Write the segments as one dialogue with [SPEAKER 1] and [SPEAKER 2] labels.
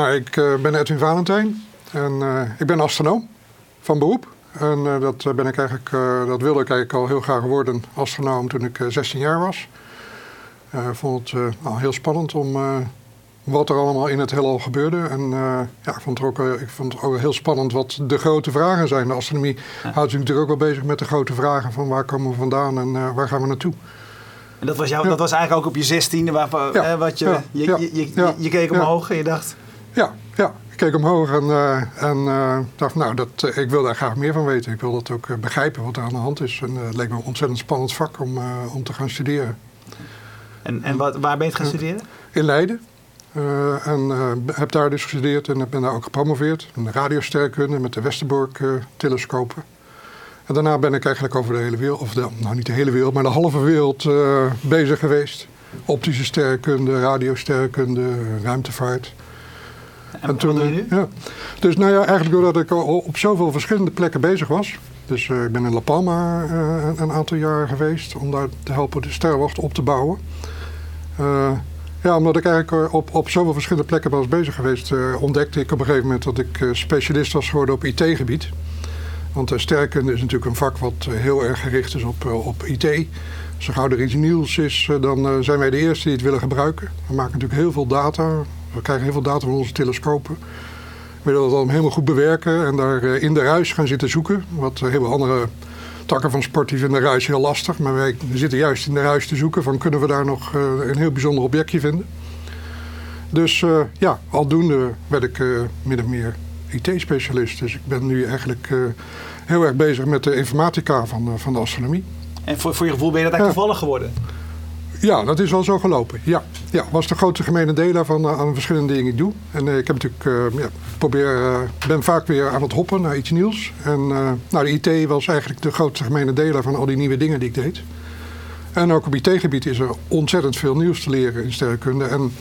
[SPEAKER 1] nou, ik ben Edwin Valentijn en ik ben astronoom van beroep. En dat, ben ik eigenlijk, dat wilde ik eigenlijk al heel graag worden, astronoom, toen ik 16 jaar was. Ik vond het nou, heel spannend om wat er allemaal in het heelal gebeurde. En ja, ik vond, het ook, ik vond het ook heel spannend wat de grote vragen zijn. De astronomie houdt zich natuurlijk ook wel bezig met de grote vragen van waar komen we vandaan en waar gaan we naartoe.
[SPEAKER 2] En dat was, jou, dat was eigenlijk ook op je zestiende, waar, ja. wat je, je, je, je, je, keek omhoog en je dacht...
[SPEAKER 1] Ja, ja, ik keek omhoog en, uh, en dacht, nou, dat, ik wil daar graag meer van weten. Ik wil dat ook begrijpen wat er aan de hand is. En het leek me een ontzettend spannend vak om, om te gaan studeren.
[SPEAKER 2] En, en wat, waar ben je gaan studeren?
[SPEAKER 1] In Leiden. Uh, en uh, heb daar dus gestudeerd en ben daar ook gepromoveerd in de radiosterkunde met de Westerbork-telescopen. en daarna ben ik eigenlijk over de hele wereld, of de, nou niet de hele wereld, maar de halve wereld bezig geweest. Optische sterrenkunde, radiosterkunde, ruimtevaart.
[SPEAKER 2] En, en toen, nu?
[SPEAKER 1] Ja. Dus nou ja, eigenlijk doordat ik op zoveel verschillende plekken bezig was. Dus ik ben in La Palma een aantal jaar geweest om daar te helpen de sterrenwacht op te bouwen. Ja, omdat ik eigenlijk eh, op, op zoveel verschillende plekken was bezig geweest, ontdekte ik op een gegeven moment dat ik specialist was geworden op IT-gebied. Want sterrenkunde is natuurlijk een vak wat heel erg gericht is op, op IT. Als er gauw er iets nieuws is, dan zijn wij de eerste die het willen gebruiken. We maken natuurlijk heel veel data. We krijgen heel veel data van onze telescopen. We willen dat dan helemaal goed bewerken en daar in de ruis gaan zitten zoeken. Wat heel veel andere takken van sport die vinden ruis heel lastig. Maar wij zitten juist in de ruis te zoeken van kunnen we daar nog uh, een heel bijzonder objectje vinden. Dus uh, ja, aldoende werd ik uh, min of meer IT-specialist. Dus ik ben nu eigenlijk heel erg bezig met de informatica van, van de astronomie.
[SPEAKER 2] En voor, voor je gevoel ben je dat eigenlijk toevallig geworden?
[SPEAKER 1] Ja, dat is wel zo gelopen. Ja, ja was de grootste gemene delen van uh, aan verschillende dingen die ik doe. En uh, ik heb natuurlijk, uh, ja, probeer, ben vaak weer aan het hoppen naar iets nieuws. En nou, de IT was eigenlijk de grootste gemene delen van al die nieuwe dingen die ik deed. En ook op IT-gebied is er ontzettend veel nieuws te leren in sterrenkunde. En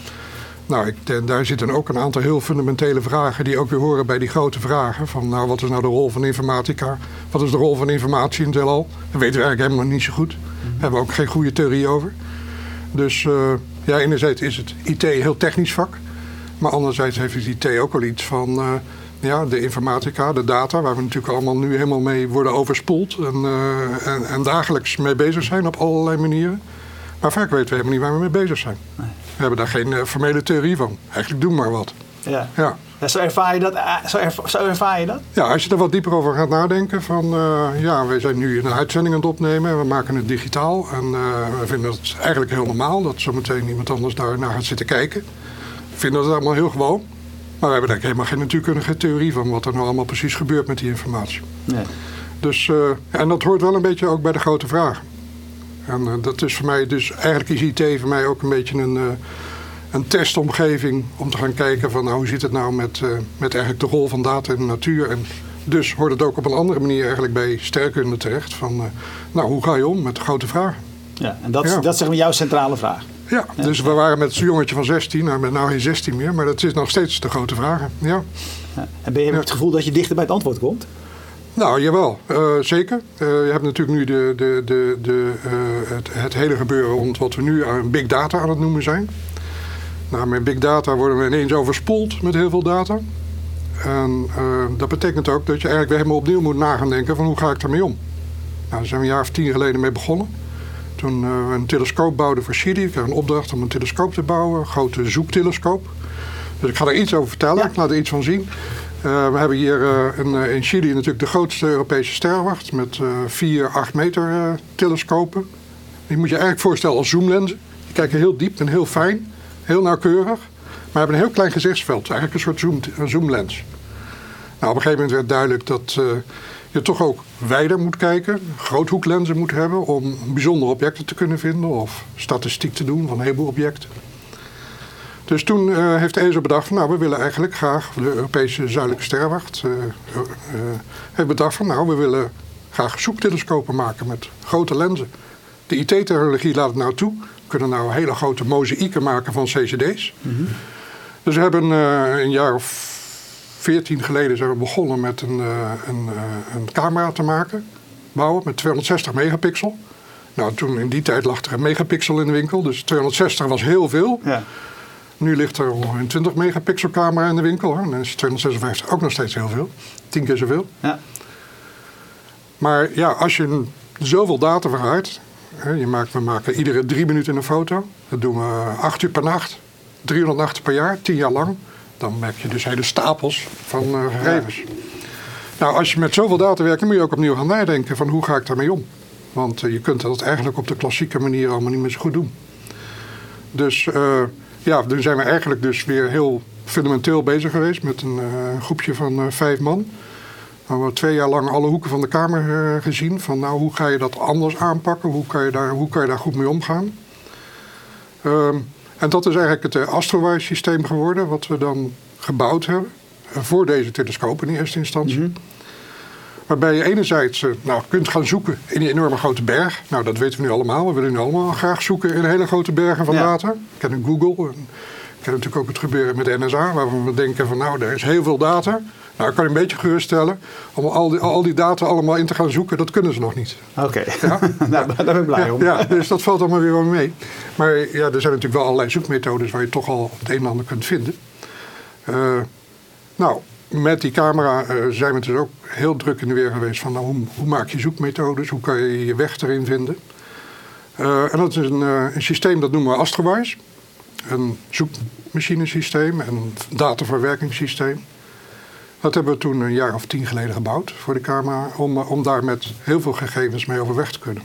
[SPEAKER 1] nou, ik, daar zitten ook een aantal heel fundamentele vragen die ook weer horen bij die grote vragen. Van nou, wat is nou de rol van informatica? Wat is de rol van informatie in het heelal? Dat weten we eigenlijk helemaal niet zo goed. Daar hebben we ook geen goede theorie over. Dus uh, ja, enerzijds is het IT een heel technisch vak. Maar anderzijds heeft het IT ook wel iets van uh, ja, de informatica, de data, waar we natuurlijk allemaal nu helemaal mee worden overspoeld. En, uh, en, en, dagelijks mee bezig zijn op allerlei manieren. Maar vaak weten we helemaal niet waar we mee bezig zijn. Nee. We hebben daar geen formele theorie van. Eigenlijk doen maar wat.
[SPEAKER 2] Ja. ja. Zo, ervaar je dat, eh, zo, ervaar, zo ervaar je dat?
[SPEAKER 1] Ja, als je er wat dieper over gaat nadenken. Van, uh, ja, we zijn nu een uitzending aan het opnemen. We maken het digitaal. En uh, we vinden het eigenlijk heel normaal dat zometeen iemand anders daar naar gaat zitten kijken. We vinden het allemaal heel gewoon. Maar we hebben daar helemaal geen natuurkundige theorie van wat er nou allemaal precies gebeurt met die informatie. Nee. Dus, uh, en dat hoort wel een beetje ook bij de grote vragen. En dat is voor mij, dus eigenlijk is IT voor mij ook een beetje een een testomgeving om te gaan kijken van nou, hoe zit het nou met, uh, met eigenlijk de rol van data in de natuur. En dus hoort het ook op een andere manier eigenlijk bij sterkunde terecht. Van, uh, nou, hoe ga je om met de grote vragen?
[SPEAKER 2] Ja, en dat, ja. dat is zeg maar jouw centrale vraag.
[SPEAKER 1] Ja, dus we waren met zo'n jongetje van 16, nou ben nou geen 16 meer, maar dat is nog steeds de grote vragen. Ja.
[SPEAKER 2] ja. En ben je met het gevoel dat je dichter bij het antwoord komt?
[SPEAKER 1] Nou, jawel, uh, zeker. Uh, je hebt natuurlijk nu de, de, de, de, uh, het, het, hele gebeuren rond wat we nu aan big data aan het noemen zijn. Nou, met big data worden we ineens overspoeld met heel veel data. En uh, dat betekent ook dat je eigenlijk weer helemaal opnieuw moet nagaan denken van hoe ga ik daarmee om. Nou, daar zijn we een jaar of tien geleden mee begonnen. Toen uh, we een telescoop bouwden voor Chili. Ik kreeg een opdracht om een telescoop te bouwen, een grote zoektelescoop. Dus ik ga er iets over vertellen, ik laat er iets van zien. Uh, we hebben hier in, in, Chili natuurlijk de grootste Europese sterrenwacht met vier, acht meter telescopen. Die moet je eigenlijk voorstellen als zoomlenzen. Die kijken heel diep en heel fijn heel nauwkeurig, maar hebben een heel klein gezichtsveld. Eigenlijk een soort zoom, zoomlens. Nou, op een gegeven moment werd duidelijk dat uh, je toch ook wijder moet kijken, groothoeklenzen moet hebben om bijzondere objecten te kunnen vinden of statistiek te doen van een heleboel objecten. Dus toen uh, heeft ESO bedacht nou we willen eigenlijk graag, de Europese Zuidelijke Sterrenwacht uh, heeft bedacht van nou we willen graag zoektelescopen maken met grote lenzen. De IT-technologie laat het nou toe, kunnen nou hele grote mozaïeken maken van CCD's. Mm Dus we hebben uh, een jaar of veertien geleden zijn we begonnen met een, uh, een, uh, een, camera te maken, bouwen met 260 megapixel. Nou, toen in die tijd lag er een megapixel in de winkel, dus 260 was heel veel. Ja. Nu ligt er een 20 megapixel camera in de winkel. Hoor. Dan is 256 ook nog steeds heel veel. Tien keer zoveel. Ja. Maar ja, als je zoveel data vergaart. Je maakt, we maken iedere drie minuten een foto. Dat doen we acht uur per nacht. 300 nachten per jaar, tien jaar lang. Dan merk je dus hele stapels van uh, gegevens. Nou, als je met zoveel data werkt, dan moet je ook opnieuw gaan nadenken van hoe ga ik daarmee om. Want uh, je kunt dat eigenlijk op de klassieke manier allemaal niet meer zo goed doen. Dus uh, ja, toen zijn we eigenlijk dus weer heel fundamenteel bezig geweest met een groepje van vijf man. We hebben twee jaar lang alle hoeken van de kamer gezien. Van nou, hoe ga je dat anders aanpakken? Hoe kan je daar, hoe kan je daar goed mee omgaan? Ehm, en dat is eigenlijk het Astrowise systeem geworden, wat we dan gebouwd hebben. Voor deze telescoop in eerste instantie. Mhm. Waarbij je enerzijds nou, kunt gaan zoeken in die enorme grote berg. Nou, dat weten we nu allemaal. We willen nu allemaal graag zoeken in hele grote bergen van data. Ik ken Google. En natuurlijk ook het gebeuren met de NSA. Waar we denken van nou, er is heel veel data. Nou, ik kan je een beetje geruststellen. Om al die, al die data allemaal in te gaan zoeken, dat kunnen ze nog niet.
[SPEAKER 2] Oké, ja? nou, daar ben ik blij om.
[SPEAKER 1] Ja, dus dat valt allemaal weer wel mee. Maar ja, er zijn natuurlijk wel allerlei zoekmethodes waar je toch al het een en ander kunt vinden. Uh, nou, met die camera uh, zijn we dus ook heel druk in de weer geweest van nou, hoe, hoe, maak je zoekmethodes, hoe kan je je weg erin vinden. Uh, en dat is een, uh, een, systeem dat noemen we Astrowise. Een zoekmachinesysteem en een dataverwerkingssysteem. Dat hebben we toen een jaar of tien geleden gebouwd voor de camera, om, om daar met heel veel gegevens mee overweg te kunnen.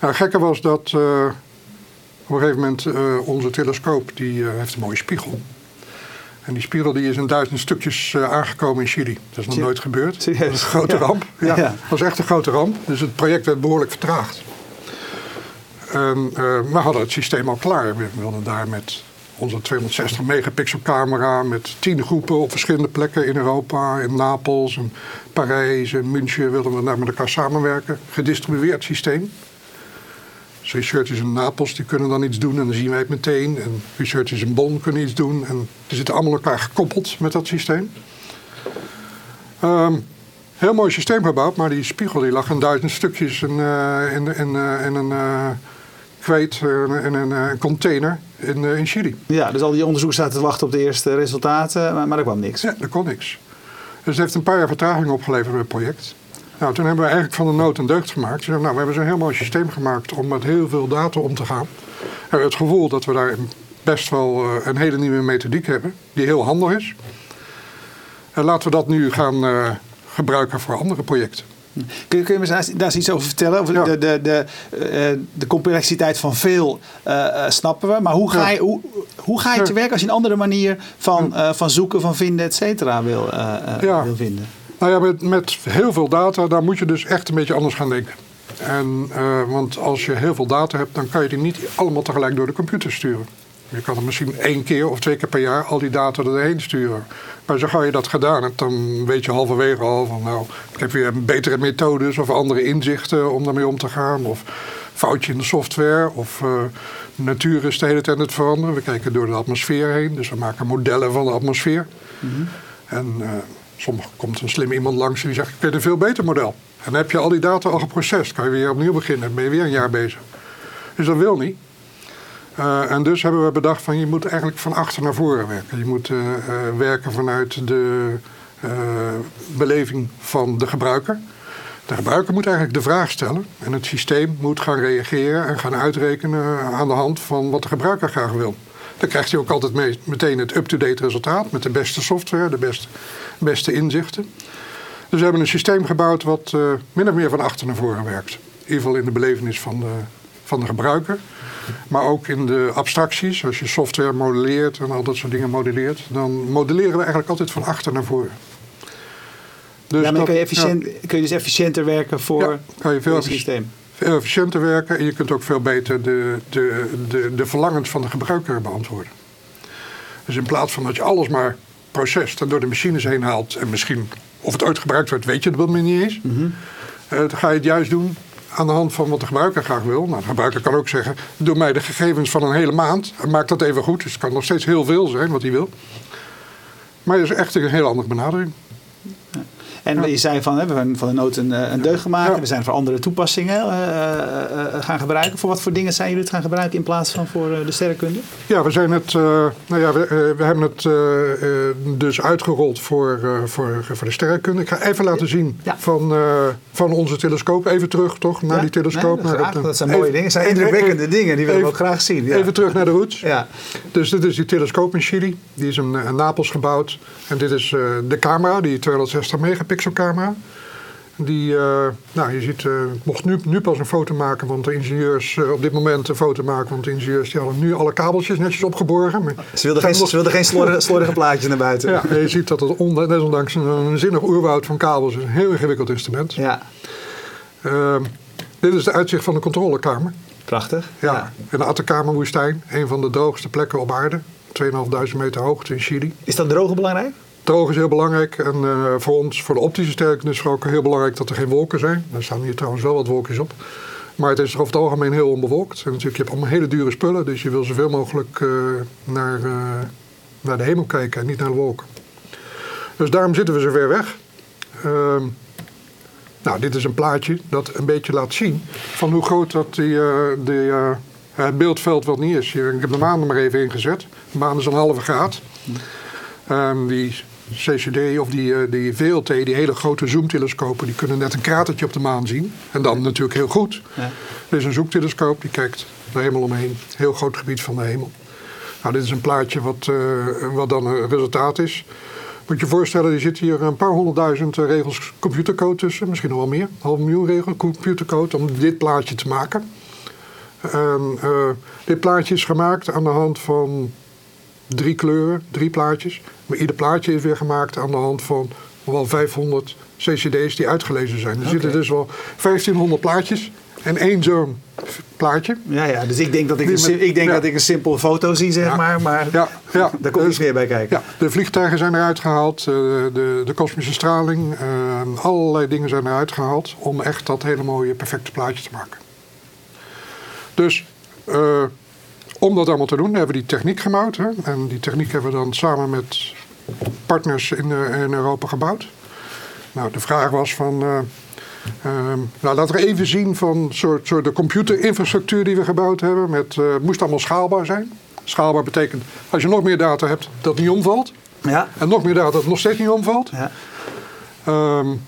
[SPEAKER 1] Nou, het gekke was dat op een gegeven moment onze telescoop die heeft een mooie spiegel. En die spiegel die is in duizend stukjes uh, aangekomen in Chili. Dat is nog nooit gebeurd. Dat is een grote ramp. Ja, Dat was echt een grote ramp. Dus het project werd behoorlijk vertraagd. En, uh, we hadden het systeem al klaar. We wilden daar met onze 260 megapixel camera... met tien groepen op verschillende plekken in Europa. In Napels, in Parijs, in München... wilden we daar met elkaar samenwerken. Gedistribueerd systeem researchers in Napels die kunnen dan iets doen en dan zien wij het meteen. En researchers in Bonn kunnen iets doen. En die zitten allemaal elkaar gekoppeld met dat systeem. Um, heel mooi systeem gebouwd, maar die spiegel die lag in duizend stukjes in, uh, in, een kweet, in een container in, in Chili.
[SPEAKER 2] Ja, dus al die onderzoekers zaten te wachten op de eerste resultaten, maar, maar er kwam niks.
[SPEAKER 1] Ja, er kon niks. Dus het heeft een paar jaar vertraging opgeleverd bij het project. Nou, toen hebben we eigenlijk van de nood een deugd gemaakt. nou, we hebben zo'n heel mooi systeem gemaakt om met heel veel data om te gaan. Hebben het gevoel dat we daar best wel eh, een hele nieuwe methodiek hebben, die heel handig is. En laten we dat nu gaan uh, gebruiken voor andere projecten.
[SPEAKER 2] Kun je, kun je me daar, eens iets over vertellen? Over de, de, de, uh, de complexiteit van veel uh, snappen we. Maar hoe ga je, hoe, hoe ga je te werk als je een andere manier van, uh, van zoeken, van vinden, et cetera wil, wil vinden?
[SPEAKER 1] Nou ja, met, met heel veel data, daar moet je dus echt een beetje anders gaan denken. En, want als je heel veel data hebt, dan kan je die niet allemaal tegelijk door de computer sturen. Je kan er misschien één keer of twee keer per jaar al die data erheen sturen. Maar zo ga je dat gedaan hebt, dan weet je halverwege al van nou, ik heb weer betere methodes of andere inzichten om daarmee om te gaan. Of foutje in de software of uh, natuur is de hele tijd aan het veranderen. We kijken door de atmosfeer heen, dus we maken modellen van de atmosfeer. Mm -hmm. En uh, Soms komt een slim iemand langs en die zegt: Ik weet een veel beter model. En dan heb je al die data al geprocessed. Kan je weer opnieuw beginnen. Dan ben je weer een jaar bezig. Dus dat wil niet. Uh, en dus hebben we bedacht van je moet eigenlijk van achter naar voren werken. Je moet uh, uh, werken vanuit de beleving van de gebruiker. De gebruiker moet eigenlijk de vraag stellen en het systeem moet gaan reageren en gaan uitrekenen aan de hand van wat de gebruiker graag wil. Dan krijgt hij ook altijd meteen het up-to-date resultaat met de beste software, de beste, beste inzichten. Dus we hebben een systeem gebouwd wat uh, min of meer van achter naar voren werkt. In ieder geval in de belevenis van de, van de gebruiker. Maar ook in de abstracties. Als je software modelleert en al dat soort dingen modelleert, dan modelleren we eigenlijk altijd van achter naar voren.
[SPEAKER 2] Dus ja, maar kun, je efficiënt, kun je dus efficiënter werken voor ja, kan je veel het systeem?
[SPEAKER 1] Veel efficiënter werken en je kunt ook veel beter de, de, de, de verlangens van de gebruiker beantwoorden. Dus in plaats van dat je alles maar proces dan door de machines heen haalt. En misschien of het ooit gebruikt wordt, weet je het wel niet eens. Mm -hmm. uh, dan ga je het juist doen aan de hand van wat de gebruiker graag wil. Nou, de gebruiker kan ook zeggen, doe mij de gegevens van een hele maand. En maak dat even goed. Dus het kan nog steeds heel veel zijn wat hij wil. Maar het is echt een heel andere benadering.
[SPEAKER 2] En je zei van, we hebben van de nood een, een deugd gemaakt. We zijn voor andere toepassingen gaan gebruiken. Voor wat voor dingen zijn jullie het gaan gebruiken in plaats van voor de sterrenkunde?
[SPEAKER 1] Ja, we zijn het, nou ja, we, we hebben het dus uitgerold voor, voor, voor de sterrenkunde. Ik ga even laten zien van, van onze telescoop. Even terug toch, naar die telescoop.
[SPEAKER 2] Nee, dat, dat, zijn mooie dingen. Dat zijn indrukwekkende dingen. Die willen we ook graag zien.
[SPEAKER 1] Even terug naar de roots. Ja. Dus dit is die telescoop in Chili. Die is in, in Napels gebouwd. En dit is de camera, die 260 megapixel camera. Die, uh, nou, je ziet, uh, ik mocht nu, nu pas een foto maken, want de ingenieurs, uh, op dit moment een foto maken, want de ingenieurs die hadden nu alle kabeltjes netjes opgeborgen. Maar
[SPEAKER 2] ze wilden geen, ze wilden geen slordige, slordige plaatjes naar buiten.
[SPEAKER 1] Ja, je ziet dat het on, desondanks een, een zinnig oerwoud van kabels is een heel ingewikkeld instrument.
[SPEAKER 2] Ja.
[SPEAKER 1] Ehm, dit is de uitzicht van de controlekamer.
[SPEAKER 2] Prachtig.
[SPEAKER 1] Ja, ja. in de Atacama-woestijn, een van de droogste plekken op aarde. 2.500 meter hoogte in Chili.
[SPEAKER 2] Is dat droge belangrijk?
[SPEAKER 1] Droog is heel belangrijk en uh, voor ons, voor de optische sterkte is het ook heel belangrijk dat er geen wolken zijn. Er staan hier trouwens wel wat wolkjes op. Maar het is over het algemeen heel onbewolkt. En natuurlijk, je hebt allemaal hele dure spullen, dus je wil zoveel mogelijk uh, naar, uh, naar de hemel kijken en niet naar de wolken. Dus daarom zitten we zo ver weg. Ehm, nou, dit is een plaatje dat een beetje laat zien van hoe groot dat die, die, het beeldveld wat niet is. Ik heb de maan er maar even ingezet. De maan is een halve graad. Um, die CCD of die, uh, die VLT, die hele grote zoomtelescopen, die kunnen net een kratertje op de maan zien. En dan natuurlijk heel goed. Ja. Dit is een zoektelescoop, die kijkt de hemel omheen. Heel groot gebied van de hemel. Nou, dit is een plaatje wat, uh, wat dan een resultaat is. Moet je je voorstellen, er zit hier een paar honderdduizend regels computercode tussen. Misschien nog wel meer. Een half miljoen regels computercode om dit plaatje te maken. En, uh, dit plaatje is gemaakt aan de hand van drie kleuren, drie plaatjes. Maar ieder plaatje is weer gemaakt aan de hand van wel 500 CCD's die uitgelezen zijn. Er okay. zitten dus wel 1500 plaatjes en één zo'n plaatje.
[SPEAKER 2] Ja, ja, dus ik denk dat ik, een, ik, denk ja. dat ik een simpele foto zie, zeg ja. maar. Maar ja, ja. daar komt dus, meer bij kijken.
[SPEAKER 1] Ja, de vliegtuigen zijn eruit gehaald, de, de kosmische straling, uh, allerlei dingen zijn eruit gehaald om echt dat hele mooie, perfecte plaatje te maken. Dus uh, om dat allemaal te doen hebben we die techniek gebouwd. Hè? En die techniek hebben we dan samen met partners in, uh, in Europa gebouwd. Nou, de vraag was van... Uh, uh, nou, laten we even zien van soort, soort de computerinfrastructuur die we gebouwd hebben. Met, uh, het moest allemaal schaalbaar zijn. Schaalbaar betekent als je nog meer data hebt dat niet omvalt.
[SPEAKER 2] Ja.
[SPEAKER 1] En nog meer data dat nog steeds niet omvalt. Ja. Um,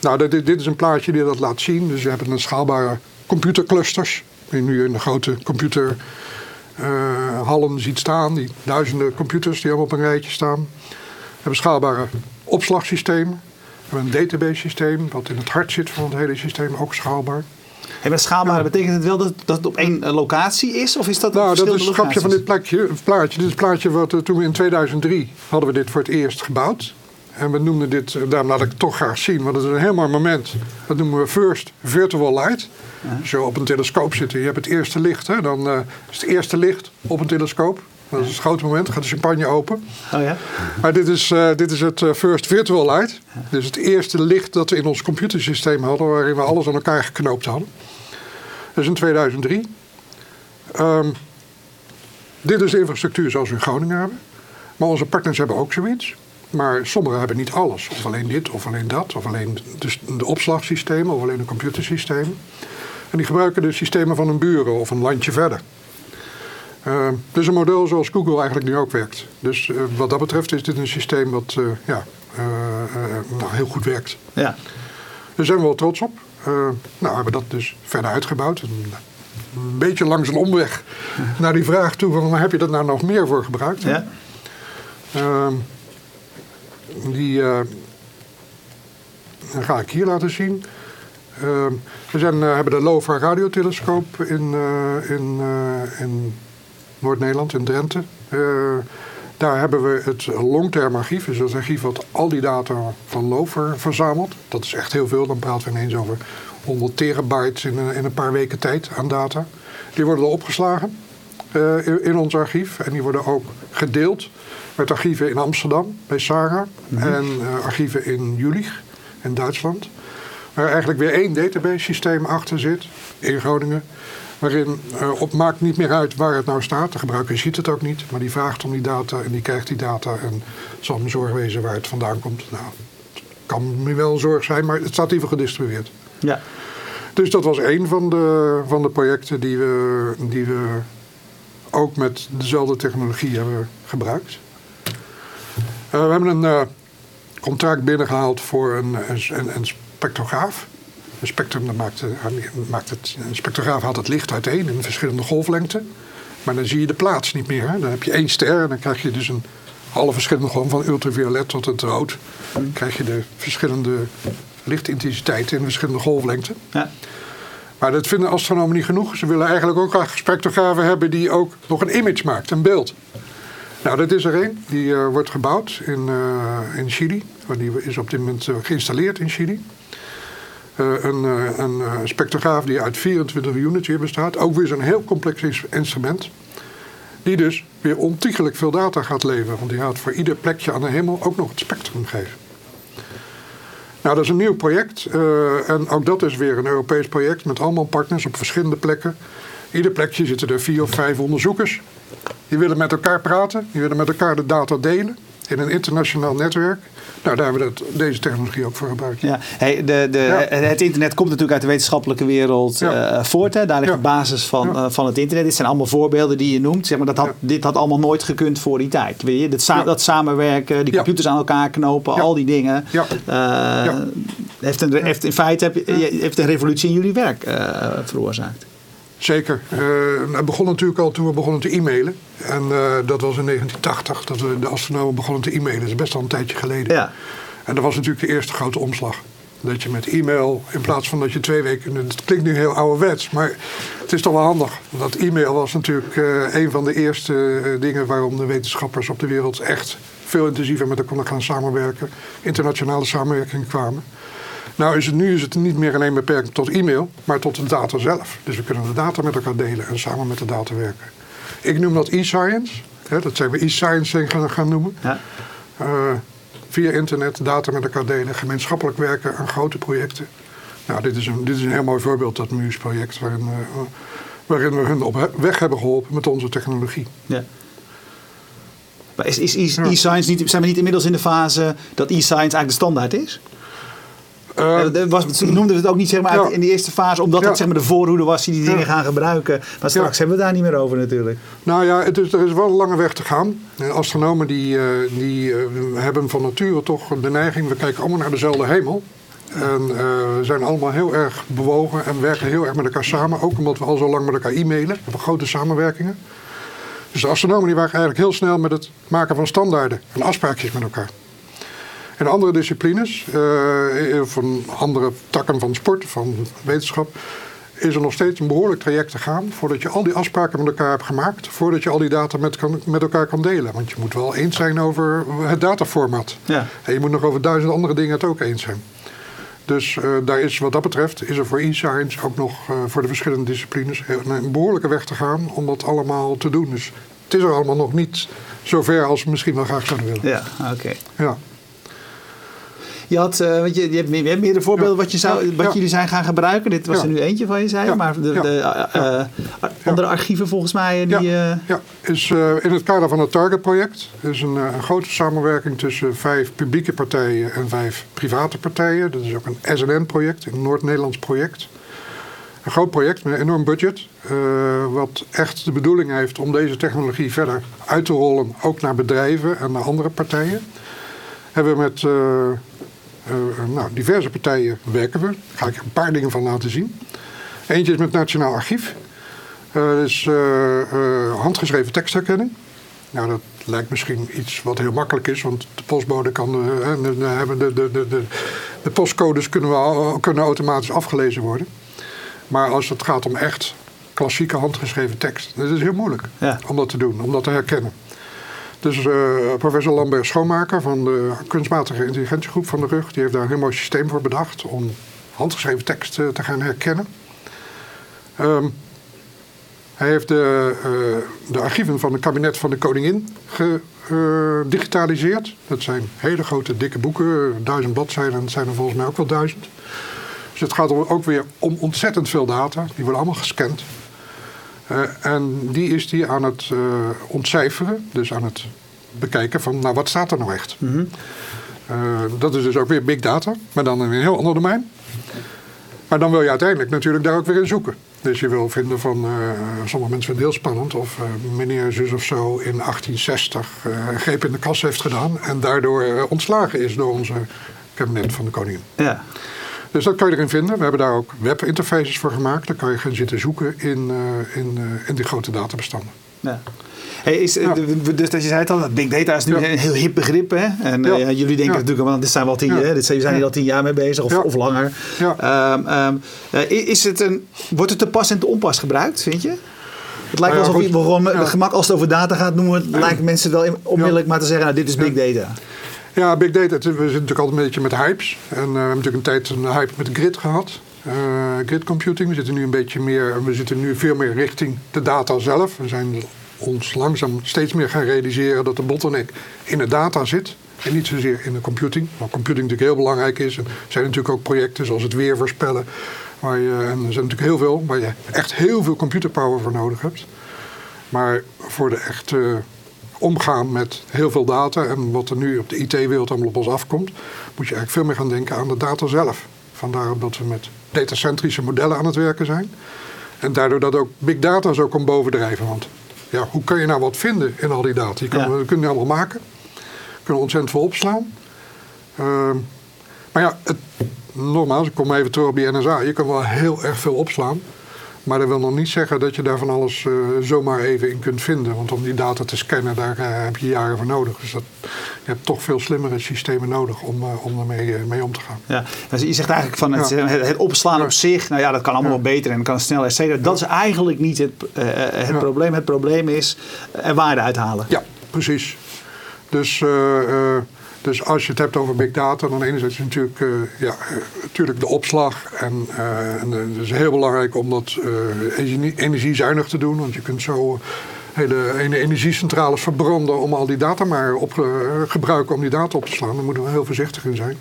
[SPEAKER 1] nou, dit, dit, is een plaatje die dat laat zien. Dus je hebt een schaalbare computerclusters. Die nu in de grote computer uh, hallen ziet staan. Die duizenden computers die allemaal op een rijtje staan. We hebben schaalbare opslagsystemen. We hebben een database systeem wat in het hart zit van het hele systeem, ook schaalbaar.
[SPEAKER 2] En met schaalbaar ja. betekent het wel dat, dat het op één locatie is? Of is dat
[SPEAKER 1] nou, dat is het grapje van dit plekje, plaatje. Dit is het plaatje wat toen we in 2003 hadden we dit voor het eerst gebouwd. En we noemden dit, daarom laat ik het toch graag zien, want het is een heel mooi moment. Dat noemen we First Virtual Light. Als je op een telescoop zit en je hebt het eerste licht, hè, dan uh, is het eerste licht op een telescoop. Dat is het grote moment, dan gaat de champagne open.
[SPEAKER 2] Oh ja?
[SPEAKER 1] Maar dit is, uh, dit is het First Virtual Light. Dus het eerste licht dat we in ons computersysteem hadden, waarin we alles aan elkaar geknoopt hadden. Dat is in 2003. Um, dit is de infrastructuur zoals we in Groningen hebben. Maar onze partners hebben ook zoiets. Maar sommigen hebben niet alles. Of alleen dit, of alleen dat. Of alleen de, de opslagsystemen, of alleen een computersysteem. En die gebruiken de systemen van een buren of een landje verder. Uh, dus een model zoals Google eigenlijk nu ook werkt. Dus uh, wat dat betreft is dit een systeem wat uh, ja, nou, heel goed werkt.
[SPEAKER 2] Ja.
[SPEAKER 1] Daar zijn we wel trots op. nou, hebben dat dus verder uitgebouwd. Een, een beetje langs een omweg naar die vraag toe van waar heb je dat nou nog meer voor gebruikt?
[SPEAKER 2] Ja.
[SPEAKER 1] Ehm, die uh, ga ik hier laten zien. Uh, we zijn, uh, hebben de LOFA radiotelescoop in, in, in Noord-Nederland, in Drenthe. daar hebben we het longterm archief, dus dat archief wat al die data van LOFA verzamelt. Dat is echt heel veel, dan praten we ineens over 100 terabytes in, in een paar weken tijd aan data. Die worden er opgeslagen in ons archief en die worden ook gedeeld met archieven in Amsterdam bij Sarah mm -hmm. en uh, archieven in Jülich in Duitsland. Waar eigenlijk weer één database systeem achter zit in Groningen. Waarin uh, op maakt niet meer uit waar het nou staat. De gebruiker ziet het ook niet, maar die vraagt om die data en die krijgt die data en zal hem zorg wezen waar het vandaan komt. Nou, kan nu wel een zorg zijn, maar het staat geval gedistribueerd.
[SPEAKER 2] Ja.
[SPEAKER 1] Dus dat was een van de, van de projecten die we, die we ook met dezelfde technologie hebben gebruikt. Uh, we hebben een uh, contract binnengehaald voor een, een, een spectrograaf. Een spectrum dat maakt, maakt het, een spectrograaf haalt het licht uiteen in verschillende golflengten. Maar dan zie je de plaats niet meer. Hè? Dan heb je één ster en dan krijg je dus een alle verschillende golven van ultraviolet tot het rood. Dan krijg je de verschillende lichtintensiteiten in verschillende golflengten. Ja. Maar dat vinden astronomen niet genoeg. Ze willen eigenlijk ook graag spectrografen hebben die ook nog een image maakt, een beeld. Nou, dat is er één. Die uh, wordt gebouwd in, uh, in Chili. Die is op dit moment uh, geïnstalleerd in Chili. een, een spectrograaf die uit 24 units hier bestaat. Ook weer zo'n heel complex instrument. Die dus weer ontiegelijk veel data gaat leveren. Want die gaat voor ieder plekje aan de hemel ook nog het spectrum geven. Nou, dat is een nieuw project. En ook dat is weer een Europees project met allemaal partners op verschillende plekken. Ieder plekje zitten er vier of vijf onderzoekers. Die willen met elkaar praten, die willen met elkaar de data delen in een internationaal netwerk. Nou, daar hebben we dat, deze technologie ook voor gebruikt.
[SPEAKER 2] Ja. Hey, de, de, Het internet komt natuurlijk uit de wetenschappelijke wereld ja. uh, voort. Hè? Daar ligt de basis van, uh, van het internet. Dit zijn allemaal voorbeelden die je noemt. Zeg maar, dat had, Dit had allemaal nooit gekund voor die tijd. Weet je? Dat, sa dat samenwerken, die computers aan elkaar knopen, al die dingen. Uh, heeft, een, heeft in feite heb, heeft een revolutie in jullie werk veroorzaakt.
[SPEAKER 1] Zeker. Uh, het begon natuurlijk al toen we begonnen te e-mailen. En uh, dat was in 1980 dat we de astronomen begonnen te e-mailen. Dat is best al een tijdje geleden. Ja. En dat was natuurlijk de eerste grote omslag. Dat je met e-mail, in plaats van dat je twee weken... Het klinkt nu heel ouderwets, maar het is toch wel handig. Dat e-mail was natuurlijk uh, een van de eerste dingen... waarom de wetenschappers op de wereld echt veel intensiever met elkaar gaan samenwerken. Internationale samenwerking kwamen. Nou is het, nu is het niet meer alleen beperkt tot e-mail, maar tot de data zelf. Dus we kunnen de data met elkaar delen en samen met de data werken. Ik noem dat e-science. Dat zijn we e-science gaan, gaan noemen. Ja. Uh, via internet data met elkaar delen, gemeenschappelijk werken aan grote projecten. Nou, dit is een, dit is een heel mooi voorbeeld, dat MUSE-project, waarin, uh, waarin we hun op weg hebben geholpen met onze technologie. Ja.
[SPEAKER 2] Maar is, is e-science niet, zijn we niet inmiddels in de fase dat e-science eigenlijk de standaard is? Uh, was, noemden we het ook niet zeg maar, in die eerste fase, omdat het zeg maar, de voorhoede was die die dingen gaan gebruiken. Maar straks hebben we het daar niet meer over natuurlijk.
[SPEAKER 1] Nou ja, het is, er is wel een lange weg te gaan. Astronomen die, uh, die uh, hebben van nature toch de neiging, we kijken allemaal naar dezelfde hemel. En we zijn allemaal heel erg bewogen en werken heel erg met elkaar samen. Ook omdat we al zo lang met elkaar e-mailen. We hebben grote samenwerkingen. Dus de astronomen die waren eigenlijk heel snel met het maken van standaarden en afspraakjes met elkaar. In andere disciplines, uh, van andere takken van sport, van wetenschap, is er nog steeds een behoorlijk traject te gaan voordat je al die afspraken met elkaar hebt gemaakt, voordat je al die data met, kan, met elkaar kan delen. Want je moet wel eens zijn over het dataformat. Ja. En je moet nog over duizend andere dingen het ook eens zijn. Dus uh, daar is wat dat betreft, is er voor e-science ook nog uh, voor de verschillende disciplines een behoorlijke weg te gaan om dat allemaal te doen. Dus het is er allemaal nog niet zo ver als we misschien wel graag zouden willen.
[SPEAKER 2] Ja, oké. Ja. Je, had, uh, je, je, hebt, je hebt meerdere voorbeelden wat, je zou, wat jullie zijn gaan gebruiken. Dit was er nu eentje van je zei. Maar de, de uh, andere archieven volgens mij. Die,
[SPEAKER 1] ja. Is, in het kader van het Target-project. is een, een, grote samenwerking tussen vijf publieke partijen en vijf private partijen. Dat is ook een SNN-project, een Noord-Nederlands project. Een groot project met een enorm budget. wat echt de bedoeling heeft om deze technologie verder uit te rollen. Ook naar bedrijven en naar andere partijen hebben we met uh, nou, diverse partijen werken we. Daar ga ik een paar dingen van laten zien. Eentje is met het Nationaal Archief. Uh, dat is handgeschreven tekstherkenning. Nou, dat lijkt misschien iets wat heel makkelijk is, want de postbode kan. de, de, de, de, de, de postcodes kunnen, we, kunnen automatisch afgelezen worden. Maar als het gaat om echt klassieke handgeschreven tekst, dat is heel moeilijk om dat te doen, om dat te herkennen. Dus professor Lambert Schoonmaker van de kunstmatige intelligentiegroep van de RUG... die heeft daar een heel mooi systeem voor bedacht... om handgeschreven tekst uh, te gaan herkennen. Um, hij heeft de, uh, de, archieven van het kabinet van de koningin gedigitaliseerd. Dat zijn hele grote, dikke boeken, duizend bladzijden. Dat zijn er volgens mij ook wel duizend. Dus het gaat ook weer om ontzettend veel data. Die worden allemaal gescand. Uh, en die is die aan het uh, ontcijferen, dus aan het bekijken van, nou wat staat er nou echt? Mm -hmm. dat is dus ook weer big data, maar dan in een heel ander domein. Maar dan wil je uiteindelijk natuurlijk daar ook weer in zoeken. Dus je wil vinden van, uh, sommige mensen vinden het heel spannend of uh, meneer zus of zo in 1860 uh, greep in de kas heeft gedaan en daardoor ontslagen is door onze kabinet van de koningin. Ja. Dus dat kan je erin vinden. We hebben daar ook webinterfaces voor gemaakt. Daar kan je gaan zitten zoeken in, in, in die grote databestanden. Ja.
[SPEAKER 2] Hey, is, Dus dat je zei het al, big data is nu een heel hip begrip. Hè? En ja. jullie denken natuurlijk, want dit zijn wel tien, hè? Dit zijn, we zijn hier al tien jaar mee bezig of, of langer. Um, um, is het een, wordt het te pas en te onpas gebruikt, vind je? Het lijkt wel alsof je gewoon gemak als het over data gaat noemen, lijken mensen wel onmiddellijk maar te zeggen, nou, dit is big data.
[SPEAKER 1] Ja, big data, we zitten natuurlijk altijd een beetje met hypes. En uh, we hebben natuurlijk een tijd een hype met grid gehad. Uh, grid computing. We zitten nu een beetje meer, we zitten nu veel meer richting de data zelf. We zijn ons langzaam steeds meer gaan realiseren dat de bottleneck in de data zit. En niet zozeer in de computing. Waar computing natuurlijk heel belangrijk is. Er zijn natuurlijk ook projecten zoals het weer voorspellen. Waar je, en er zijn natuurlijk heel veel waar je echt heel veel computerpower voor nodig hebt. Maar voor de echte omgaan met heel veel data en wat er nu op de IT-wereld allemaal op ons afkomt, moet je eigenlijk veel meer gaan denken aan de data zelf. Vandaar dat we met datacentrische modellen aan het werken zijn. En daardoor dat ook big data zo kan bovendrijven. Want ja, hoe kun je nou wat vinden in al die data? Je kan, ja. We kunnen die allemaal maken. We kunnen ontzettend veel opslaan. Uh, maar ja, het, nogmaals, ik kom even terug op die NSA. Je kan wel heel erg veel opslaan. Maar dat wil nog niet zeggen dat je daar van alles uh, zomaar even in kunt vinden. Want om die data te scannen, daar uh, heb je jaren voor nodig. Dus dat, je hebt toch veel slimmere systemen nodig om, uh, om ermee mee om te gaan.
[SPEAKER 2] Ja, dus je zegt eigenlijk van het, ja. het, opslaan ja. op zich, nou ja, dat kan allemaal ja. wel beter en kan sneller, et cetera. Dat is eigenlijk niet het, het probleem. Het probleem is er waarde uithalen.
[SPEAKER 1] Ja, precies. Dus dus als je het hebt over big data, dan enerzijds natuurlijk, uh, ja, natuurlijk de opslag. En, uh, en het is heel belangrijk om dat energiezuinig te doen. Want je kunt zo hele, hele energiecentrales verbranden om al die data maar op gebruiken om die data op te slaan. Daar moeten we heel voorzichtig in zijn.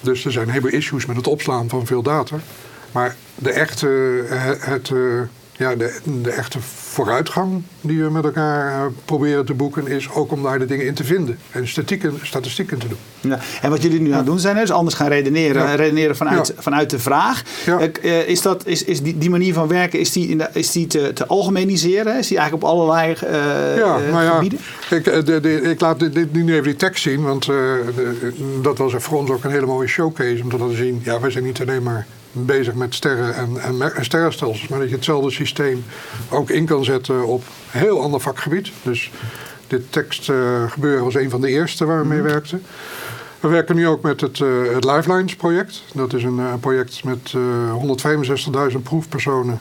[SPEAKER 1] dus er zijn heel veel issues met het opslaan van veel data. Maar de echte, het ja, de, de, echte vooruitgang die we met elkaar uh, proberen te boeken, is ook om daar de dingen in te vinden en statistieken, statistieken te doen.
[SPEAKER 2] Ja, en wat jullie nu aan het doen zijn, is anders gaan redeneren, ja. redeneren vanuit, vanuit de vraag. Uh, is, dat, is, is die, die manier van werken is die, is die te, te algemeniseren? Is die eigenlijk op allerlei uh, ja, nou gebieden?
[SPEAKER 1] Ik, de, de, ik laat dit, nu even die tekst zien, want dat was voor ons ook een hele mooie showcase om te laten zien. Ja, wij zijn niet alleen maar bezig met sterren en, en, sterrenstelsels. Maar dat je hetzelfde systeem ook in kan zetten op een heel ander vakgebied. Dus dit tekstgebeuren uh, was een van de eerste waar we mee mhm. werkten. We werken nu ook met het, uh, het Lifelines project. Dat is een uh, project met 165.000 proefpersonen.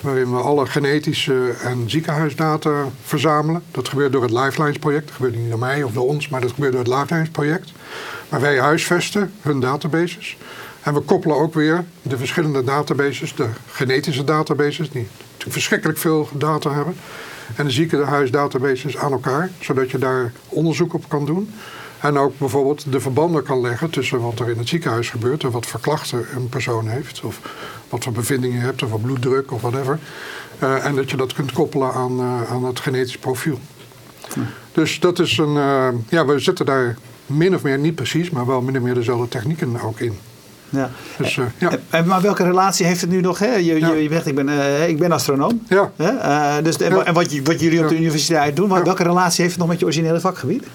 [SPEAKER 1] Waarin we alle genetische en ziekenhuisdata verzamelen. Dat gebeurt door het Lifelines project. Dat gebeurt niet door mij of door ons, maar dat gebeurt door het Lifelines project. Maar wij huisvesten hun databases. En we koppelen ook weer de verschillende databases, de genetische databases, die verschrikkelijk veel data hebben, en de ziekenhuisdatabases aan elkaar, zodat je daar onderzoek op kan doen. En ook bijvoorbeeld de verbanden kan leggen tussen wat er in het ziekenhuis gebeurt en wat voor klachten een persoon heeft, of wat voor bevindingen je hebt, of wat bloeddruk of whatever. Uh, en dat je dat kunt koppelen aan, uh, aan het genetisch profiel. Dus dat is een. Uh, ja, we zetten daar min of meer, niet precies, maar wel min of meer dezelfde technieken ook in.
[SPEAKER 2] Ja. Dus, uh, ja. En, maar welke relatie heeft het nu nog? Hè? Je, ja. je zegt, ik ben, uh, ik ben astronoom. Ja. Hè? Uh, dus, en, en wat, wat, jullie op de universiteit doen, welke relatie heeft het nog met je originele vakgebied?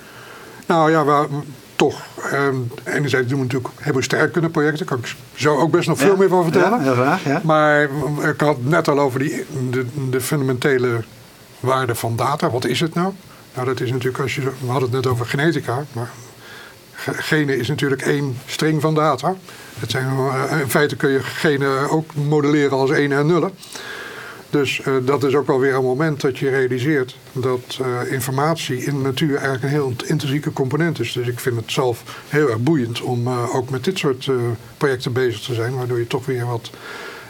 [SPEAKER 1] Nou ja, we, toch. Um, enerzijds doen we natuurlijk heel veel projecten. Daar kan ik zo ook best nog veel meer van vertellen. Ja, graag, ja. Maar ik had het net al over die, de, de fundamentele waarde van data. Wat is het nou? Nou, dat is natuurlijk, als je, we hadden het net over genetica. Maar genen is natuurlijk één string van data. Zijn, eh, in feite kun je genen ook modelleren als 1 en nullen. Dus uh, dat is ook wel weer een moment dat je realiseert dat uh, informatie in de natuur eigenlijk een heel intrinsieke component is. Dus ik vind het zelf heel erg boeiend om ook met dit soort projecten bezig te zijn, waardoor je toch weer wat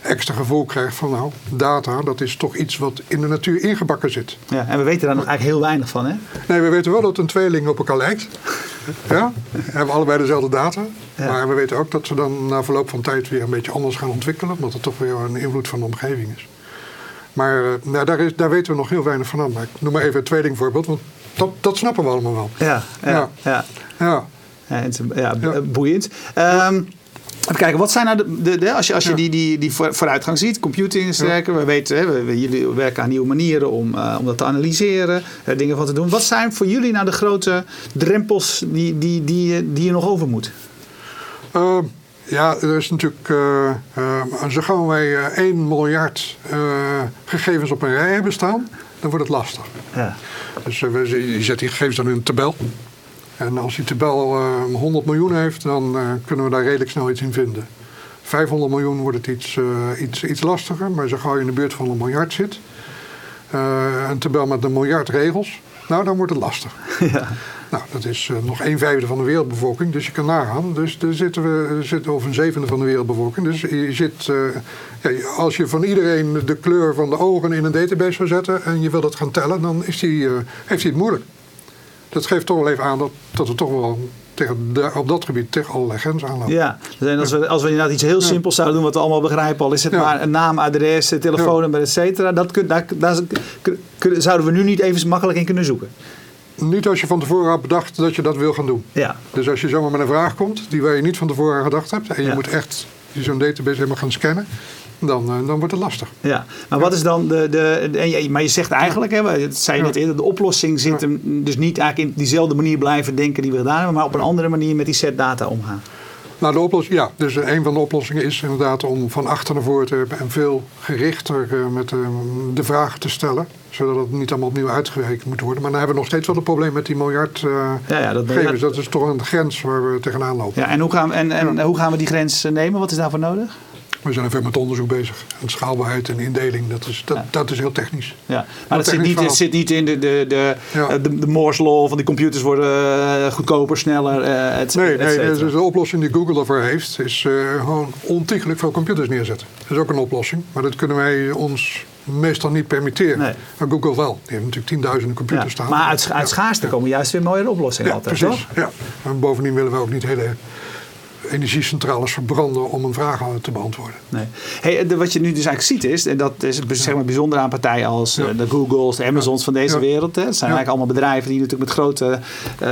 [SPEAKER 1] extra gevoel krijgt van nou, data, dat is toch iets wat in de natuur ingebakken zit.
[SPEAKER 2] Ja, en we weten daar nog eigenlijk heel weinig van, hè?
[SPEAKER 1] Nee, we weten wel dat een tweeling op elkaar lijkt. Ja, we hebben allebei dezelfde data. Maar we weten ook dat ze dan na verloop van tijd weer een beetje anders gaan ontwikkelen, omdat het toch weer een invloed van de omgeving is. Maar nou, daar, is, daar weten we nog heel weinig van aan. Maar ik noem maar even een tweelingvoorbeeld. Want dat, dat snappen we allemaal wel.
[SPEAKER 2] Ja, ja, ja.
[SPEAKER 1] ja. ja.
[SPEAKER 2] ja, ja, ja. boeiend. Um, Even kijken, wat zijn nou de, de, de als je, als je die, die, die vooruitgang ziet, computing sterker, we weten, hè, we, jullie werken aan nieuwe manieren om, uh, om dat te analyseren, er dingen van te doen. Wat zijn voor jullie nou de grote drempels die, die, die, die je nog over moet?
[SPEAKER 1] Uh, ja, er is natuurlijk, uh, uh, zo gauw wij 1 miljard gegevens op een rij hebben staan, dan wordt het lastig. Ja. Dus je zet die gegevens dan in een tabel. En als die tabel uh, 100 miljoen heeft, dan uh, kunnen we daar redelijk snel iets in vinden. 500 miljoen wordt het iets, uh, iets, iets lastiger, maar zo gauw je in de buurt van een miljard zit, een tabel met een miljard regels, nou dan wordt het lastig. Ja. Nou, dat is nog een vijfde van de wereldbevolking, dus je kan nagaan. Dus daar zitten we zitten over een zevende van de wereldbevolking. Dus je zit, ja, als je van iedereen de kleur van de ogen in een database zou zetten en je wil dat gaan tellen, dan is die, heeft hij het moeilijk dat geeft toch wel even aan dat, dat we toch wel tegen de, op dat gebied tegen allerlei grenzen aanlopen.
[SPEAKER 2] Ja, dus als we, als we inderdaad iets heel simpels zouden doen, wat we allemaal begrijpen, al is het maar een naam, adres, telefoonnummer, et cetera, dat kun, daar, daar, zouden we nu niet even makkelijk in kunnen zoeken.
[SPEAKER 1] Niet als je van tevoren had bedacht dat je dat wil gaan doen. Ja. Dus als je zomaar met een vraag komt die waar je niet van tevoren aan gedacht hebt en je moet echt zo'n database helemaal gaan scannen, dan, eh, dan wordt het lastig.
[SPEAKER 2] Ja, maar wat is dan de. de, maar je zegt eigenlijk, hè, het zei je net eerder, de oplossing zit hem dus niet eigenlijk in diezelfde manier blijven denken die we gedaan hebben, maar op een andere manier met die set data omgaan.
[SPEAKER 1] Nou, de oplossing, ja, dus een van de oplossingen is inderdaad om van achter naar voren te hebben en veel gerichter uh, met de vragen te stellen. Zodat het niet allemaal opnieuw uitgewerkt moet worden. Maar dan hebben we nog steeds wel het probleem met die miljard uh, ja, ja, dat, gegevens. Dat is toch een grens waar we tegenaan lopen.
[SPEAKER 2] Ja, en hoe gaan, en, en hoe gaan we die grens nemen? Wat is daarvoor nodig?
[SPEAKER 1] We zijn even met onderzoek bezig. En schaalbaarheid en indeling, dat is, dat, dat is heel technisch.
[SPEAKER 2] Ja. Maar dat zit niet, het zit niet in de, de, de, ja. de, de Moore's Law van die computers worden uh, goedkoper, sneller, uh, et
[SPEAKER 1] Nee, nee dus de oplossing die Google ervoor heeft, is uh, gewoon ontiegelijk veel computers neerzetten. Dat is ook een oplossing. Maar dat kunnen wij ons meestal niet permitteren. Nee. Maar Google wel. Die heeft natuurlijk tienduizenden computers ja, staan.
[SPEAKER 2] Maar uit, uit schaarste komen juist weer mooie oplossingen altijd,
[SPEAKER 1] precies.
[SPEAKER 2] toch?
[SPEAKER 1] Ja, en bovendien willen we ook niet hele energiecentrales verbranden om een vraag te beantwoorden.
[SPEAKER 2] Nee. Hey, de, wat je nu dus eigenlijk ziet is, en dat is zeg maar bijzonder aan partijen als eh, de Googles, de Amazons van deze wereld. Hè. Het zijn eigenlijk allemaal bedrijven die natuurlijk met grote, uh,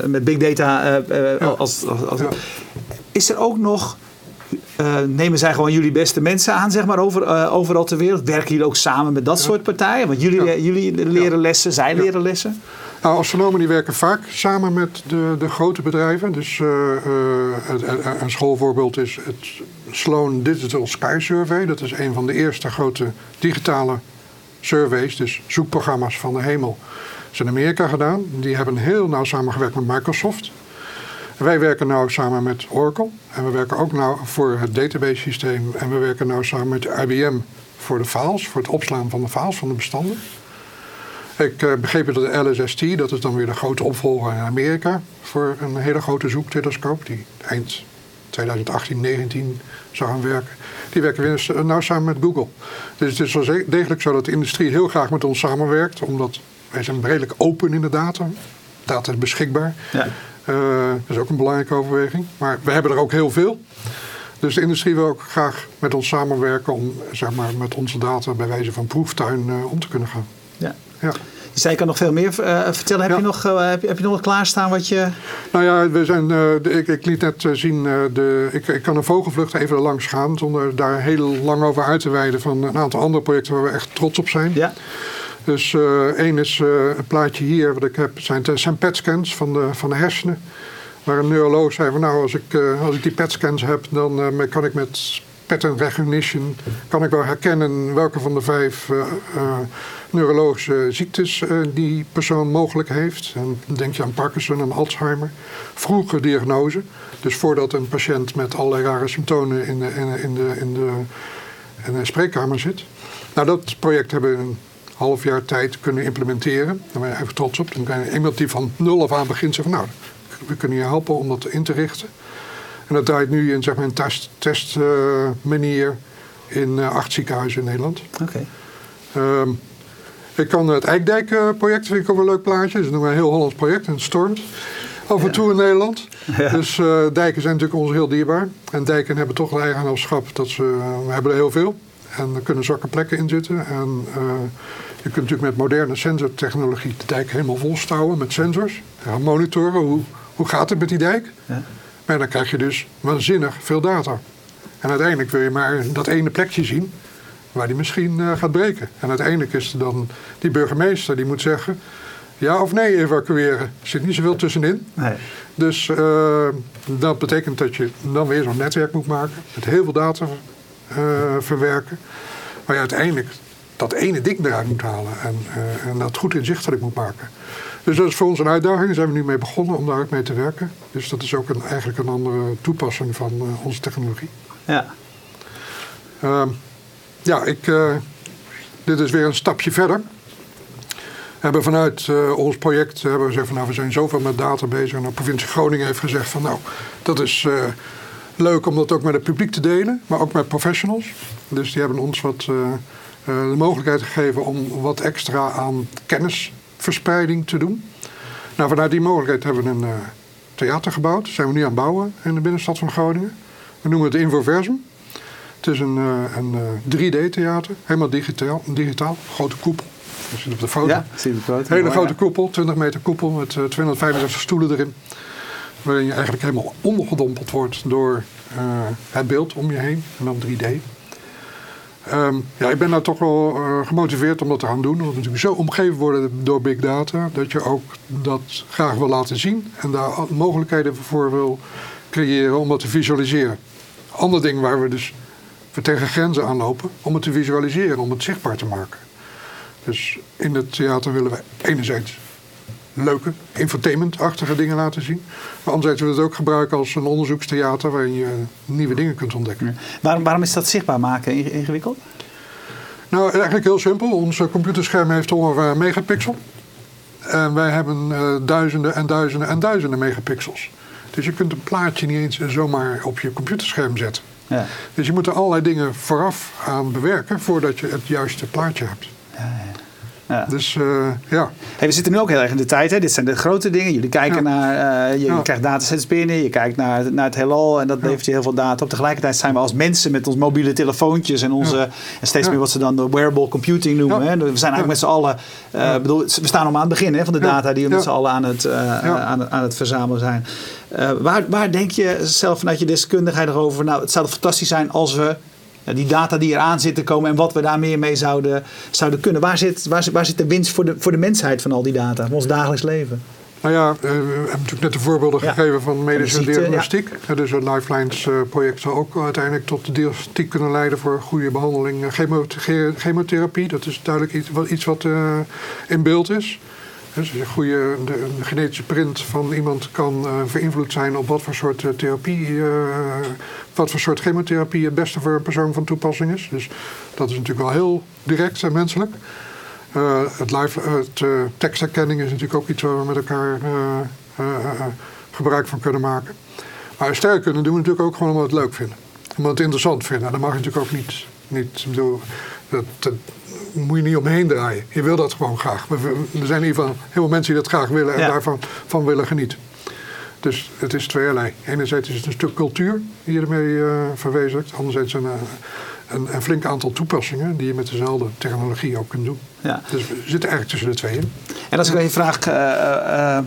[SPEAKER 2] uh, met big data als, als, als Is er ook nog uh, nemen zij gewoon jullie beste mensen aan, zeg maar, over, uh, overal ter wereld? Werken jullie ook samen met dat soort partijen? Want jullie, jullie leren lessen, zij leren lessen?
[SPEAKER 1] Nou, astronomen die werken vaak samen met de, de grote bedrijven. Dus uh, een schoolvoorbeeld is het Sloan Digital Sky Survey. Dat is een van de eerste grote digitale surveys, dus zoekprogramma's van de hemel. Dat is in Amerika gedaan. Die hebben heel nauw samengewerkt met Microsoft. Wij werken nou samen met Oracle. En we werken ook nou voor het database systeem. En we werken nou samen met IBM voor de files, voor het opslaan van de files van de bestanden. Ik uh, begreep dat de LSST, dat is dan weer de grote opvolger in Amerika voor een hele grote zoektelescoop die eind 2018, 19 zou gaan werken. Die werken weer nou samen met Google. Dus het is wel degelijk zo dat de industrie heel graag met ons samenwerkt, omdat wij zijn redelijk open in de data. Data is beschikbaar. Ja. Uh, dat is ook een belangrijke overweging. Maar we hebben er ook heel veel. Dus de industrie wil ook graag met ons samenwerken om zeg maar, met onze data bij wijze van proeftuin uh, om te kunnen gaan.
[SPEAKER 2] Ja. Ja. Je zei, ik kan nog veel meer uh, vertellen. Heb, je nog, uh, heb, je, heb je nog wat klaarstaan wat je...
[SPEAKER 1] Nou ja, we zijn, uh, de, ik, ik, liet net zien, de, ik, ik kan een vogelvlucht even langs gaan... zonder daar heel lang over uit te wijden van een aantal andere projecten waar we echt trots op zijn. Ja. Dus één is een plaatje hier wat ik heb, zijn, zijn PET-scans van de, van de hersenen. Waar een neuroloog zei van nou, als ik, als ik die PET-scans heb, dan kan ik met pattern recognition kan ik wel herkennen welke van de vijf neurologische ziektes uh, die persoon mogelijk heeft. En dan denk je aan Parkinson en Alzheimer. Vroege diagnose. Dus voordat een patiënt met allerlei rare symptomen in de, in de, in de, in de, in de spreekkamer zit. Nou, dat project hebben we een half jaar tijd kunnen implementeren. Daar ben ik even trots op. Dan kan je iemand die van nul af aan begint zeggen van nou, we kunnen je helpen om dat in te richten. En dat draait nu in zeg maar, een test, testmanier uh, in uh, acht ziekenhuizen in Nederland. Oké. Okay. Um, ehm, ik kan het Eikdijk-project, vind ik ook een leuk plaatje. Dat is een heel Hollands project, een stormt. Af en toe in Nederland. Dus uh, dijken zijn natuurlijk ons heel dierbaar. En dijken hebben toch de eigenaarschap dat ze, uh, we hebben er heel veel. En er kunnen zwakke plekken in zitten. En je kunt natuurlijk met moderne sensortechnologie de dijk helemaal volstouwen met sensors. Gaan monitoren hoe, hoe gaat het met die dijk. Ja. Maar dan krijg je dus waanzinnig veel data. En uiteindelijk wil je maar dat ene plekje zien waar die misschien uh, gaat breken. En uiteindelijk is er dan die burgemeester die moet zeggen... ja of nee evacueren. Er zit niet zoveel tussenin. Nee. Dus uh, dat betekent dat je dan weer zo'n netwerk moet maken... met heel veel data uh, verwerken. Maar je uiteindelijk dat ene ding eruit moet halen... en, en dat goed inzichtelijk moet maken. Dus dat is voor ons een uitdaging. Daar zijn we nu mee begonnen om daar ook mee te werken. Dus dat is ook een, eigenlijk een andere toepassing van onze technologie.
[SPEAKER 2] Ja.
[SPEAKER 1] Ehm, ja, ik, uh, dit is weer een stapje verder. We hebben vanuit uh, ons project hebben we gezegd van nou we zijn zoveel met data bezig. En de provincie Groningen heeft gezegd van nou dat is leuk om dat ook met het publiek te delen. Maar ook met professionals. Dus die hebben ons wat de mogelijkheid gegeven om wat extra aan kennisverspreiding te doen. Nou vanuit die mogelijkheid hebben we een theater gebouwd. Dat zijn we nu aan het bouwen in de binnenstad van Groningen. We noemen het Infoversum. Het is een, eh, een 3D-theater, eh, helemaal digitaal, digitaal, grote koepel. Je ziet op de foto.
[SPEAKER 2] Ja, zie de foto.
[SPEAKER 1] Hele grote koepel, 20 meter koepel met 265 eh, stoelen erin. Waarin je eigenlijk helemaal ondergedompeld wordt door het beeld om je heen en dan 3D. Ehm, ja, ik ben daar toch wel gemotiveerd om dat te gaan doen. Omdat we natuurlijk zo omgeven worden door big data. Dat je ook dat graag wil laten zien. En daar mogelijkheden voor wil creëren om dat te visualiseren. Ander ding waar we dus tegen grenzen aanlopen om het te visualiseren, om het zichtbaar te maken. Dus in het theater willen we enerzijds leuke, infotainment-achtige dingen laten zien. Maar anderzijds willen we het ook gebruiken als een onderzoekstheater waarin je nieuwe dingen kunt ontdekken.
[SPEAKER 2] Waarom, waarom is dat zichtbaar maken ingewikkeld?
[SPEAKER 1] Nou, eigenlijk heel simpel. Ons computerscherm heeft ongeveer een megapixel. En wij hebben uh, duizenden en duizenden en duizenden megapixels. Dus je kunt een plaatje niet eens zomaar op je computerscherm zetten. Ja. Dus je moet er allerlei dingen vooraf aan bewerken voordat je het juiste plaatje hebt. Ja, ja. Dus uh, ja.
[SPEAKER 2] Hey, we zitten nu ook heel erg in de tijd. Hè? Dit zijn de grote dingen. Jullie kijken naar, uh, je, krijgt datasets binnen, je kijkt naar, naar het heelal en dat levert je heel veel data op. Tegelijkertijd zijn we als mensen met ons mobiele telefoontjes en, onze, en steeds meer wat ze dan de wearable computing noemen. Hè? We zijn eigenlijk met z'n allen, uh, bedoel, we staan om aan het begin hè, van de data die we met z'n allen aan het, aan, aan het verzamelen zijn. Uh, waar, waar denk je zelf vanuit je deskundigheid erover? Nou, het zou fantastisch zijn als we die data die eraan zitten komen en wat we daar meer mee zouden, zouden kunnen. Waar zit, waar, waar zit de winst voor de, voor de mensheid van al die data, van ons dagelijks leven?
[SPEAKER 1] Nou ja, we hebben natuurlijk net de voorbeelden gegeven van medische diagnostiek. Ja. Dus het Lifelines-project zal ook uiteindelijk tot de diagnostiek kunnen leiden voor goede behandeling. chemotherapie, dat is duidelijk iets wat, iets wat in beeld is. Dus een goede de, genetische print van iemand kan uh, beïnvloed zijn op wat voor soort uh, therapie, uh, wat voor soort chemotherapie het beste voor een persoon van toepassing is. Dus dat is natuurlijk wel heel direct en menselijk. het live, het, tekstherkenning is natuurlijk ook iets waar we met elkaar gebruik van kunnen maken. Maar sterrenkunde doen we natuurlijk ook gewoon omdat we het leuk vinden. Omdat we het interessant vinden. En dat mag je natuurlijk ook niet. niet bedoel, moet je niet omheen draaien. Je wil dat gewoon graag. Er zijn in ieder geval heel veel mensen die dat graag willen en daarvan van willen genieten. Dus het is tweeërlei. Enerzijds is het een stuk cultuur die je ermee uh, verwezenlijkt. Anderzijds een, eh, een, een, flink aantal toepassingen die je met dezelfde technologie ook kunt doen. Ja. Dus we zitten eigenlijk tussen de twee in.
[SPEAKER 2] En als ik je vraag, uh,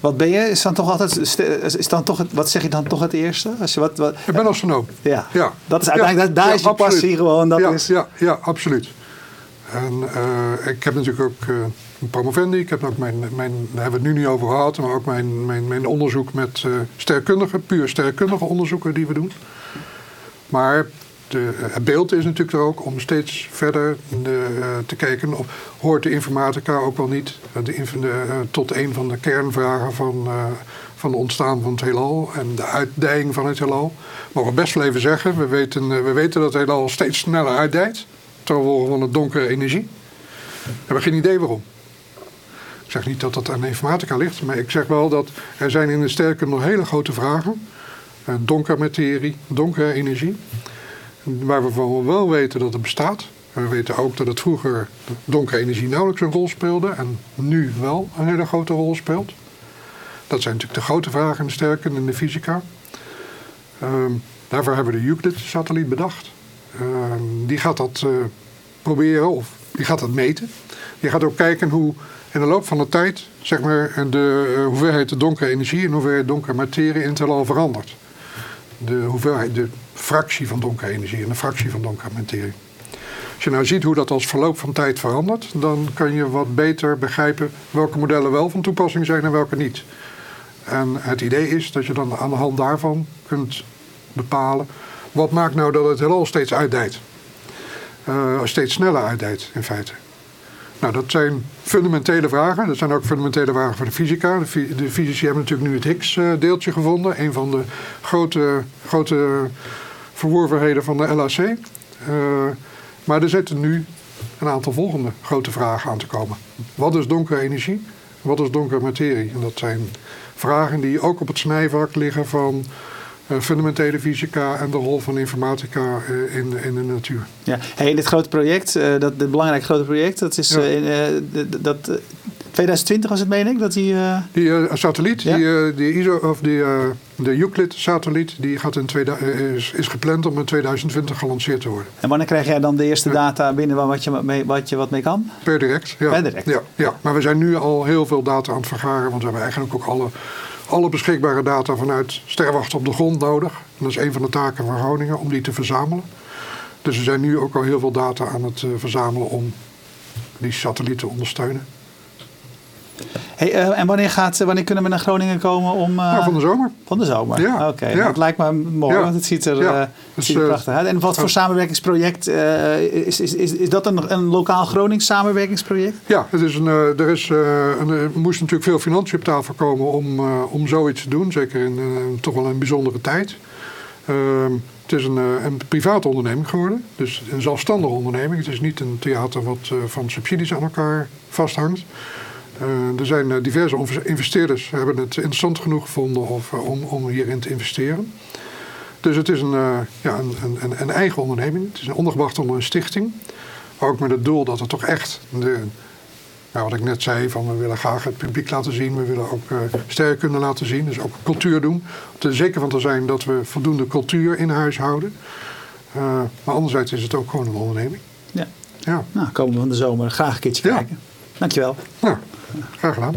[SPEAKER 2] wat ben je? Is dan toch altijd, is dan toch, wat zeg je dan toch het eerste? Als je wat, wat,
[SPEAKER 1] ik ben astronoom.
[SPEAKER 2] Ja. ja. Dat is uiteindelijk, daar is je passie gewoon. Dat
[SPEAKER 1] ja,
[SPEAKER 2] is...
[SPEAKER 1] ja, ja, absoluut. En uh, ik heb natuurlijk ook uh, een promovendi. Ik heb ook mijn, mijn, daar hebben we het nu niet over gehad, maar ook mijn, mijn, mijn onderzoek met uh, sterrenkundigen, puur sterrenkundige onderzoeken die we doen. Maar het beeld is natuurlijk er ook om steeds verder de, uh, te kijken of hoort de informatica ook wel niet de, de, uh, tot een van de kernvragen van, van het ontstaan van het heelal en de uitdijing van het heelal. Mogen we best wel even zeggen, we weten, we weten dat het heelal steeds sneller uitdijt, terwijl van de donkere energie. We hebben geen idee waarom. Ik zeg niet dat dat aan informatica ligt, maar ik zeg wel dat er zijn in de sterke nog hele grote vragen. Donkere materie, donkere energie waar we van wel weten dat het bestaat. We weten ook dat het vroeger donkere energie nauwelijks een rol speelde en nu wel een hele grote rol speelt. Dat zijn natuurlijk de grote vragen de sterken en in de fysica. Um, daarvoor hebben we de Euclid-satelliet bedacht. die gaat dat proberen of die gaat dat meten. Die gaat ook kijken hoe in de loop van de tijd zeg maar, de hoeveelheid de donkere energie en hoeveelheid donkere materie in het heelal verandert. De hoeveelheid, de fractie van donkere energie en de fractie van donkere materie. Als je nou ziet hoe dat als verloop van tijd verandert, dan kan je wat beter begrijpen welke modellen wel van toepassing zijn en welke niet. En het idee is dat je dan aan de hand daarvan kunt bepalen wat maakt nou dat het heelal steeds uitdijt. Uh, steeds sneller uitdijt in feite. Nou, dat zijn fundamentele vragen. Dat zijn ook fundamentele vragen voor de fysica. De, de fysici hebben natuurlijk nu het Higgs-deeltje gevonden. Een van de grote, grote verworvenheden van de LHC. Uh, eh, maar er zitten nu een aantal volgende grote vragen aan te komen. Wat is donkere energie? Wat is donkere materie? En dat zijn vragen die ook op het snijvlak liggen van uh, fundamentele fysica en de rol van informatica uh, in, in de natuur.
[SPEAKER 2] Ja, hey, dit grote project, uh, dat het belangrijke grote project, dat is ja. dat 2020 was het, meen ik? Dat die, uh...
[SPEAKER 1] die uh, satelliet, ja? die, die ISO, of die, de Euclid-satelliet, die gaat in tweede, is, is gepland om in 2020 gelanceerd te worden.
[SPEAKER 2] En wanneer krijg jij dan de eerste data binnen waar wat je, mee, wat je wat mee kan?
[SPEAKER 1] Per direct, ja.
[SPEAKER 2] Per direct.
[SPEAKER 1] Ja, ja, maar we zijn nu al heel veel data aan het vergaren, want we hebben eigenlijk ook alle alle beschikbare data vanuit sterrenwacht op de grond nodig. En dat is een van de taken van Groningen om die te verzamelen. Dus we zijn nu ook al heel veel data aan het uh, verzamelen om die satellieten te ondersteunen.
[SPEAKER 2] Hey, uh, en wanneer, gaat, wanneer kunnen we naar Groningen komen om... Uh,
[SPEAKER 1] nou, van de zomer.
[SPEAKER 2] Van de zomer, ja. oké. Okay. Dat lijkt me mooi, ja. want het ziet er, ja. dus, ziet er prachtig uit. En wat voor samenwerkingsproject, is, is, is, is dat een, een lokaal Gronings samenwerkingsproject?
[SPEAKER 1] Ja, het is een, er, is, een, er moest natuurlijk veel financiën op tafel komen om, om zoiets te doen. Zeker in toch wel een bijzondere tijd. Ehm, het is een, een private onderneming geworden, dus een zelfstandige onderneming. Het is niet een theater wat van subsidies aan elkaar vasthangt. Uh, er zijn uh, diverse investeerders hebben het interessant genoeg gevonden of, uh, om, om hierin te investeren. Dus het is een, ja, een, een, een, eigen onderneming. Het is ondergebracht onder een stichting. Ook met het doel dat het toch echt, de, nou, wat ik net zei, van we willen graag het publiek laten zien. We willen ook sterk kunnen laten zien. Dus ook cultuur doen. Om er zeker van te zijn dat we voldoende cultuur in huis houden. maar anderzijds is het ook gewoon een onderneming.
[SPEAKER 2] Ja. ja. Nou, komen we van de zomer graag een keertje kijken. Dankjewel.
[SPEAKER 1] Ja. Graag gedaan.